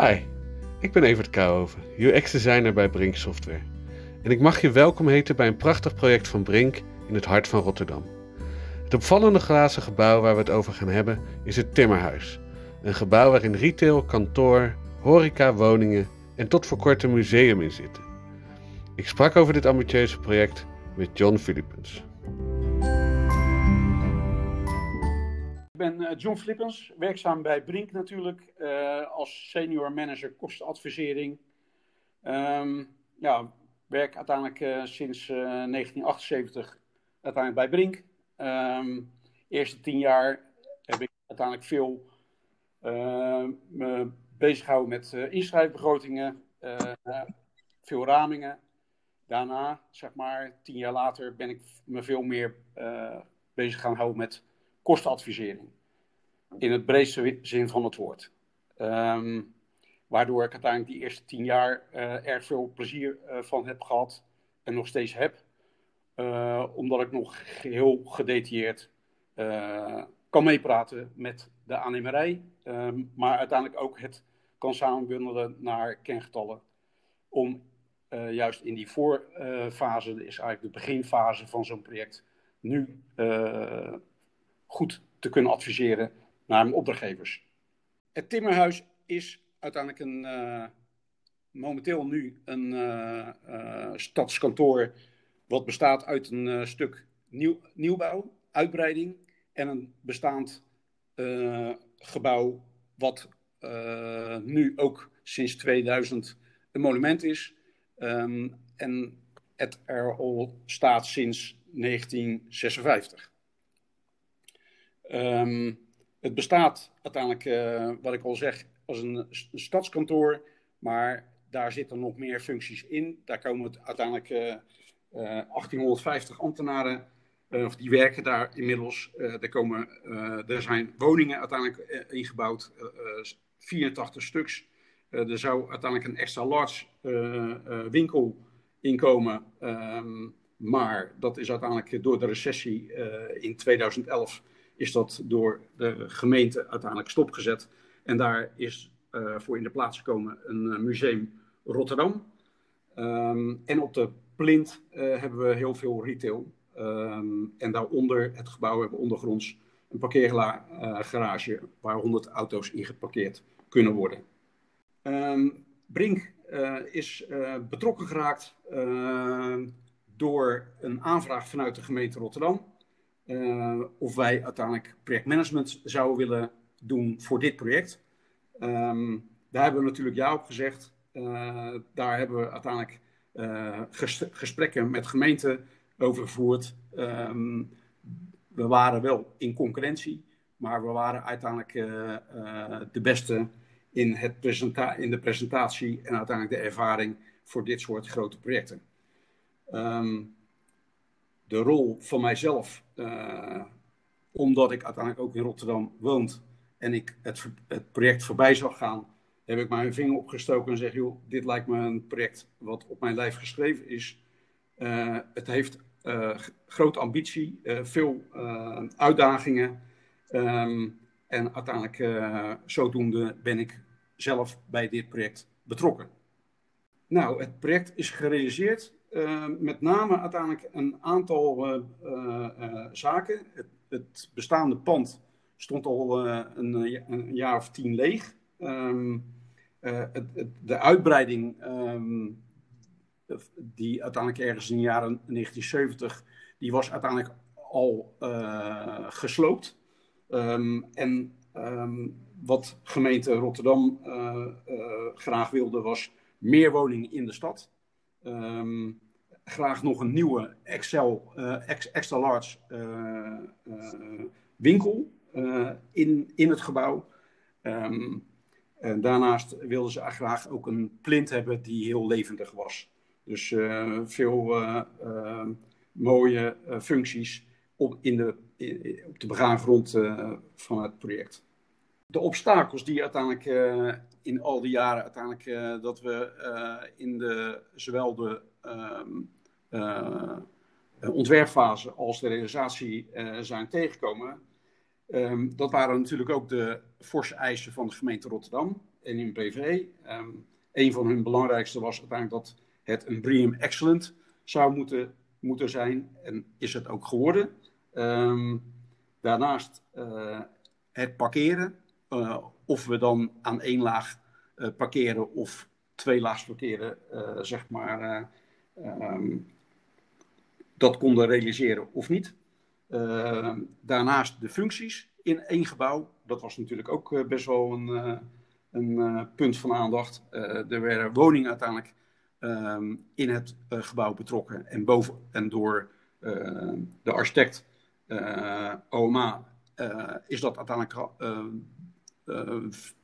Hi, ik ben Evert Kouwhoven, UX-designer bij Brink Software. En ik mag je welkom heten bij een prachtig project van Brink in het hart van Rotterdam. Het opvallende glazen gebouw waar we het over gaan hebben is het Timmerhuis. Een gebouw waarin retail, kantoor, horeca, woningen en tot voor kort een museum in zitten. Ik sprak over dit ambitieuze project met John Philippens. Ben eh, John Flippens, werkzaam bij Brink natuurlijk, uh, als senior manager kostenadvisering. Um, ja, werk uiteindelijk uh, sinds 1978 uiteindelijk bij Brink. Um, eerste tien jaar heb ik uiteindelijk veel me bezig gehouden met inschrijfbegrotingen, veel ramingen. Daarna, zeg maar, tien jaar later ben ik me veel meer bezig gaan houden met kostenadvisering. In het breedste zin van het woord. Um, waardoor ik uiteindelijk die eerste tien jaar uh, erg veel plezier uh, van heb gehad. En nog steeds heb. Uh, omdat ik nog heel gedetailleerd kan meepraten met de aannemerij. Um, maar uiteindelijk ook het kan samenbundelen naar kengetallen. Om juist in die voorfase, is eigenlijk de beginfase van zo'n project, nu goed te kunnen adviseren naar mijn opdrachtgevers. Het Timmerhuis is uiteindelijk een, uh, momenteel nu een uh, uh, stadskantoor wat bestaat uit een stuk nieuw, nieuwbouw, uitbreiding en een bestaand gebouw wat nu ook sinds 2000 een monument is um, en het er al staat sinds 1956. Um, het bestaat uiteindelijk, uh, wat ik al zeg, als een, stadskantoor, maar daar zitten nog meer functies in. Daar komen uiteindelijk uh, uh, 1850 ambtenaren, eh, of die werken daar inmiddels. er, komen, er zijn woningen uiteindelijk ingebouwd, 84 stuks. er zou uiteindelijk een extra large winkel inkomen. Um, maar dat is uiteindelijk door de recessie in 2011 is dat door de gemeente uiteindelijk stopgezet. En daar is uh, voor in de plaats gekomen een uh, museum Rotterdam. Um, en op de plint uh, hebben we heel veel retail. Um, en daaronder het gebouw hebben we ondergronds een parkeergarage waar 100 auto's in geparkeerd kunnen worden. Um, Brink is betrokken geraakt door een aanvraag vanuit de gemeente Rotterdam uh, of wij uiteindelijk projectmanagement zouden willen doen voor dit project. Um, daar hebben we natuurlijk ja op gezegd. Uh, daar hebben we uiteindelijk uh, gesprekken met gemeenten over gevoerd. Um, we waren wel in concurrentie, maar we waren uiteindelijk de beste in, het in de presentatie en uiteindelijk de ervaring voor dit soort grote projecten. Um, de rol van mijzelf, uh, omdat ik uiteindelijk ook in Rotterdam woont en ik het, het, project voorbij zag gaan, heb ik mijn vinger opgestoken en zeg, joh, dit lijkt me een project wat op mijn lijf geschreven is. Uh, het heeft uh, grote ambitie, veel uitdagingen. Um, en uiteindelijk, zodoende ben ik zelf bij dit project betrokken. Nou, het project is gerealiseerd uh, met name uiteindelijk een aantal uh, uh, zaken. Het, het, bestaande pand stond al een, een, jaar of tien leeg. Um, het, de uitbreiding, um, die uiteindelijk ergens in de jaren 1970, die was uiteindelijk al gesloopt. Um, en wat gemeente Rotterdam graag wilde was meer woningen in de stad. Um, graag nog een nieuwe Excel, uh, extra large uh, uh, winkel in, in het gebouw. Um, en daarnaast wilden ze graag ook een plint hebben die heel levendig was. Dus veel mooie functies op, in de, in, op de van het project. De obstakels die uiteindelijk in al die jaren uiteindelijk dat we in de, zowel de ontwerpfase als de realisatie uh, zijn tegengekomen. Um, dat waren natuurlijk ook de forse eisen van de gemeente Rotterdam. en in PVE. Um, een van hun belangrijkste was uiteindelijk dat het een BREEAM Excellent zou moeten, moeten zijn. En is het ook geworden. Daarnaast uh, het parkeren. Of we dan aan één laag parkeren of twee laags parkeren, zeg maar, um, dat konden realiseren of niet. daarnaast de functies in één gebouw. Dat was natuurlijk ook best wel een, een punt van aandacht. er werden woningen uiteindelijk um, in het gebouw betrokken. En, boven, en door de architect OMA is dat uiteindelijk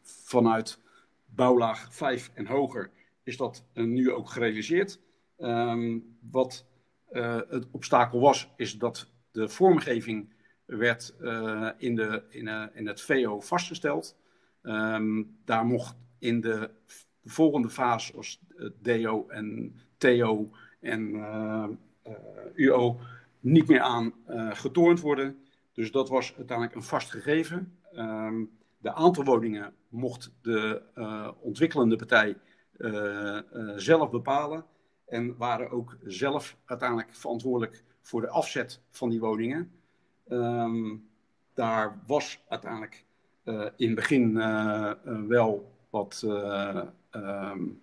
vanuit bouwlaag 5 en hoger is dat nu ook gerealiseerd. Um, wat het obstakel was, is dat de vormgeving werd in, de, in, in het VO vastgesteld. Um, daar mocht in de de volgende fase was DO en TO en UO niet meer aan getornd worden. Dus dat was uiteindelijk een vast gegeven. Um, de aantal woningen mocht de ontwikkelende partij zelf bepalen. En waren ook zelf uiteindelijk verantwoordelijk voor de afzet van die woningen. Um, daar was uiteindelijk in het begin wel wat um,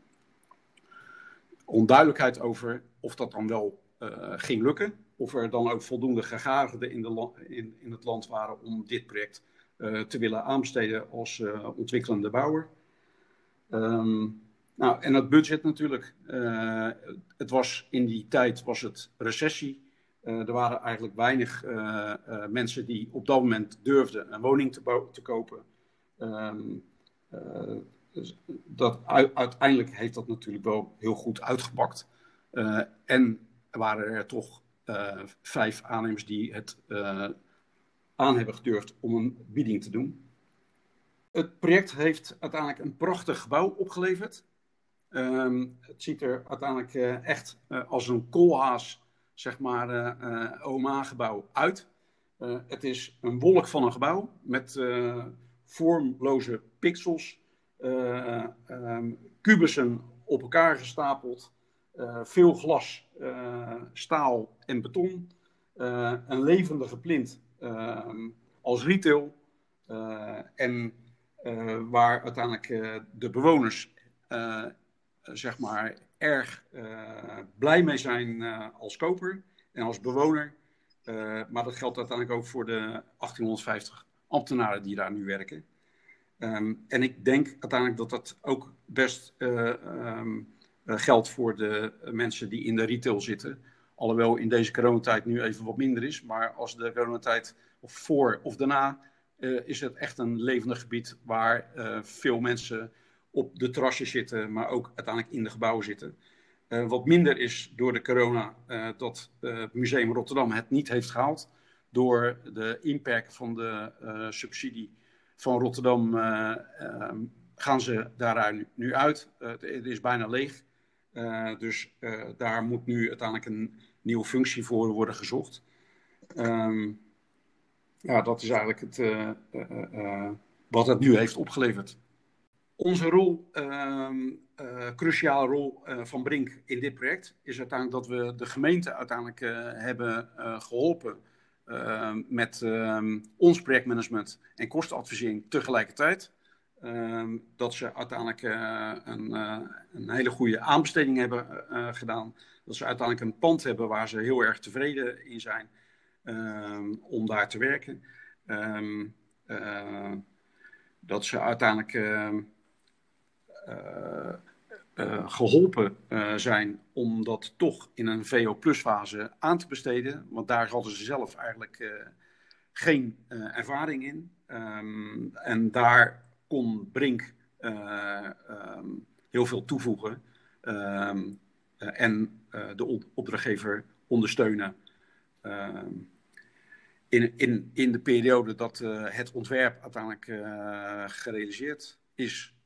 onduidelijkheid over of dat dan wel ging lukken. Of er dan ook voldoende gegadigden in, in, in het land waren om dit project te willen aanbesteden als ontwikkelende bouwer. Um, nou, en het budget natuurlijk. het was in die tijd was het recessie. er waren eigenlijk weinig mensen die op dat moment durfden een woning te, te kopen. Um, dus dat, uiteindelijk heeft dat natuurlijk wel heel goed uitgepakt. En waren er toch vijf aannemers die het aan hebben gedurfd om een bieding te doen. Het project heeft uiteindelijk een prachtig gebouw opgeleverd. Um, het ziet er uiteindelijk echt als een koolhaas, zeg maar, OMA-gebouw uit. het is een wolk van een gebouw met vormloze pixels uh, um, kubussen op elkaar gestapeld, uh, veel glas, uh, staal en beton, een levendige plint ehm, als retail en waar uiteindelijk de bewoners zeg maar erg blij mee zijn als koper en als bewoner. maar dat geldt uiteindelijk ook voor de 1850 ambtenaren die daar nu werken. Um, en ik denk uiteindelijk dat dat ook best um, geldt voor de mensen die in de retail zitten. Alhoewel in deze coronatijd nu even wat minder is. Maar als de coronatijd of voor of daarna uh, is het echt een levendig gebied waar veel mensen op de terrasje zitten, maar ook uiteindelijk in de gebouwen zitten. wat minder is door de corona dat het Museum Rotterdam het niet heeft gehaald. Door de impact van de subsidie van Rotterdam uh, gaan ze daaruit nu uit. Het, is bijna leeg. Dus daar moet nu uiteindelijk een nieuwe functie voor worden gezocht. Um, ja, dat is eigenlijk het, wat het nu heeft opgeleverd. Onze rol, um, cruciale rol van Brink in dit project, is uiteindelijk dat we de gemeente uiteindelijk hebben geholpen uh, met uh, ons projectmanagement en kostenadvisering tegelijkertijd. Dat ze uiteindelijk een, een, hele goede aanbesteding hebben gedaan. Dat ze uiteindelijk een pand hebben waar ze heel erg tevreden in zijn ehm, om daar te werken. Ehm, dat ze uiteindelijk geholpen uh, zijn om dat toch in een VO-plus fase aan te besteden. Want daar hadden ze zelf eigenlijk geen ervaring in. Um, en daar kon Brink um, heel veel toevoegen um, en de opdrachtgever ondersteunen. in, in, in de periode dat het ontwerp uiteindelijk gerealiseerd is,